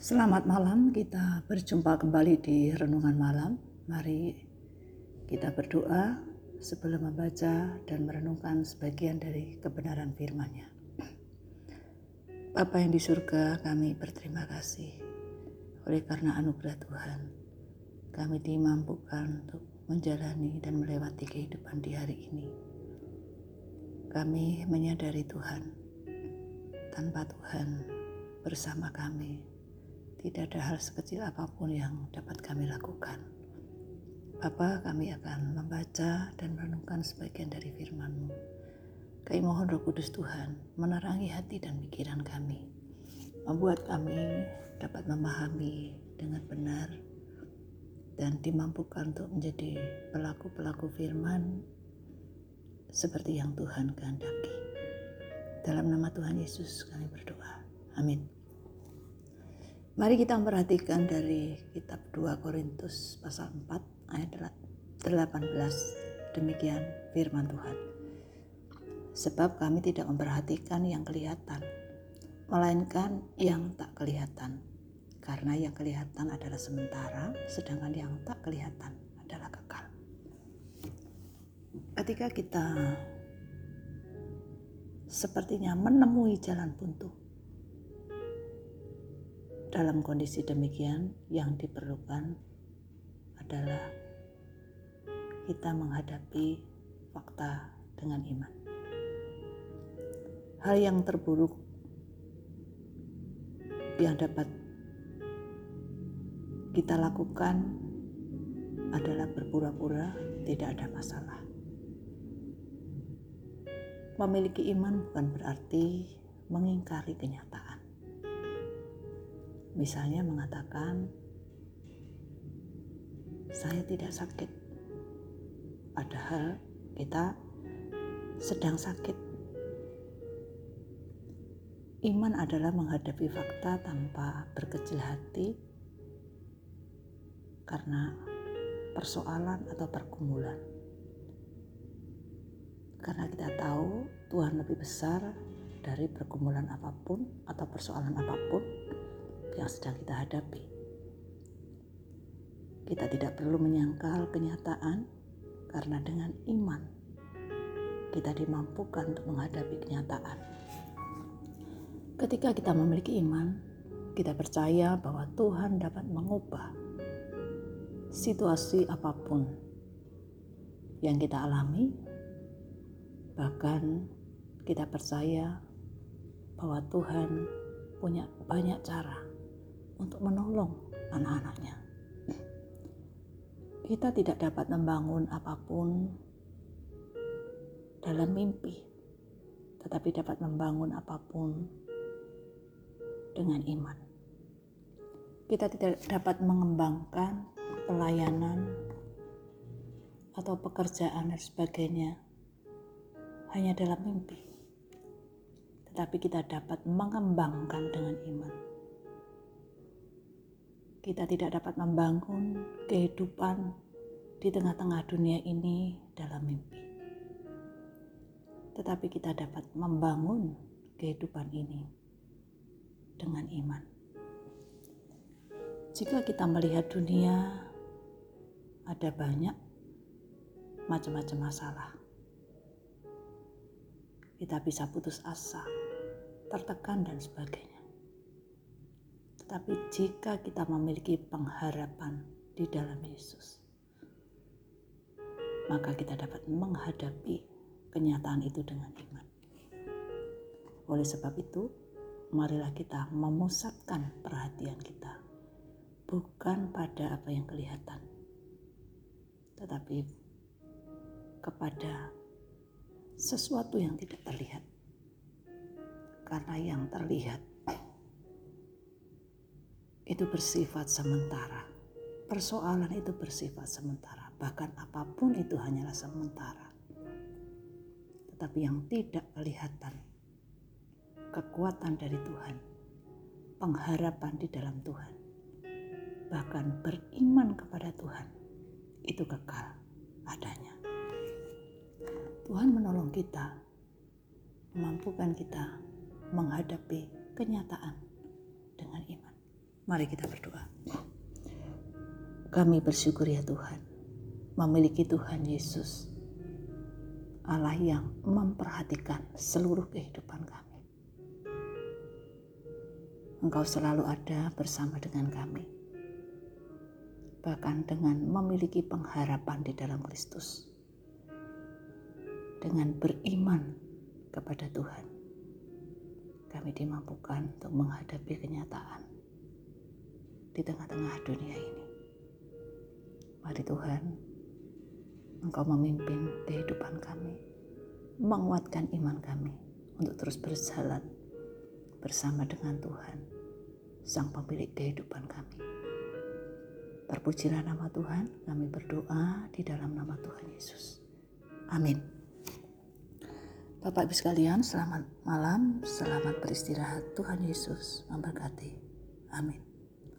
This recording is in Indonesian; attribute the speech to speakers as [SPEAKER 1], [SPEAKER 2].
[SPEAKER 1] Selamat malam, kita berjumpa kembali di Renungan Malam. Mari kita berdoa sebelum membaca dan merenungkan sebagian dari kebenaran firman-Nya. Bapa yang di surga, kami berterima kasih oleh karena anugerah Tuhan. Kami dimampukan untuk menjalani dan melewati kehidupan di hari ini. Kami menyadari Tuhan, tanpa Tuhan bersama kami, tidak ada hal sekecil apa pun yang dapat kami lakukan. Bapa, kami akan membaca dan merenungkan sebagian dari firman-Mu. Kami mohon roh kudus Tuhan menerangi hati dan pikiran kami. Membuat kami dapat memahami dengan benar dan dimampukan untuk menjadi pelaku-pelaku firman seperti yang Tuhan kehendaki. Dalam nama Tuhan Yesus kami berdoa. Amin. Mari kita perhatikan dari kitab 2 Korintus pasal 4 ayat 18. Demikian firman Tuhan. Sebab kami tidak memperhatikan yang kelihatan, melainkan yang tak kelihatan. Karena yang kelihatan adalah sementara, sedangkan yang tak kelihatan adalah kekal ketika kita sepertinya menemui jalan buntu. Dalam kondisi demikian, yang diperlukan adalah kita menghadapi fakta dengan iman. Hal yang terburuk yang dapat kita lakukan adalah berpura-pura tidak ada masalah. Memiliki iman bukan berarti mengingkari kenyataan. Misalnya mengatakan, saya tidak sakit. Padahal kita sedang sakit. Iman adalah menghadapi fakta tanpa berkecil hati karena persoalan atau pergumulan karena kita tahu Tuhan lebih besar dari pergumulan apa pun atau persoalan apa pun yang sedang kita hadapi. Kita tidak perlu menyangkal kenyataan karena dengan iman kita dimampukan untuk menghadapi kenyataan. Ketika kita memiliki iman, kita percaya bahwa Tuhan dapat mengubah situasi apa pun yang kita alami Bahkan kita percaya bahwa Tuhan punya banyak cara untuk menolong anak-anaknya. Kita tidak dapat membangun apa pun dalam mimpi, tetapi dapat membangun apa pun dengan iman. Kita tidak dapat mengembangkan pelayanan atau pekerjaan dan sebagainya hanya dalam mimpi, tetapi kita dapat mengembangkan dengan iman. Kita tidak dapat membangun kehidupan di tengah-tengah dunia ini dalam mimpi, tetapi kita dapat membangun kehidupan ini dengan iman. Jika kita melihat dunia, ada banyak macam-macam masalah kita bisa putus asa, tertekan, dan sebagainya. Tetapi jika kita memiliki pengharapan di dalam Yesus, maka kita dapat menghadapi kenyataan itu dengan iman. Oleh sebab itu, marilah kita memusatkan perhatian kita bukan pada apa yang kelihatan, tetapi kepada sesuatu yang tidak terlihat. Karena yang terlihat itu bersifat sementara. Persoalan itu bersifat sementara. Bahkan apa pun itu hanyalah sementara. Tetapi yang tidak kelihatan, kekuatan dari Tuhan, pengharapan di dalam Tuhan, bahkan beriman kepada Tuhan, itu kekal adanya. Tuhan menolong kita, memampukan kita menghadapi kenyataan dengan iman. Mari kita berdoa. Kami bersyukur ya Tuhan, memiliki Tuhan Yesus, Allah yang memperhatikan seluruh kehidupan kami. Engkau selalu ada bersama dengan kami, bahkan dengan memiliki pengharapan di dalam Kristus, dengan beriman kepada Tuhan. Kami dimampukan untuk menghadapi kenyataan di tengah-tengah dunia ini. Mari Tuhan, Engkau memimpin kehidupan kami, menguatkan iman kami untuk terus berjalan bersama dengan Tuhan, Sang Pemilik kehidupan kami. Terpujilah nama Tuhan, kami berdoa di dalam nama Tuhan Yesus. Amin. Bapak Ibu sekalian, selamat malam, selamat beristirahat. Tuhan Yesus memberkati. Amin.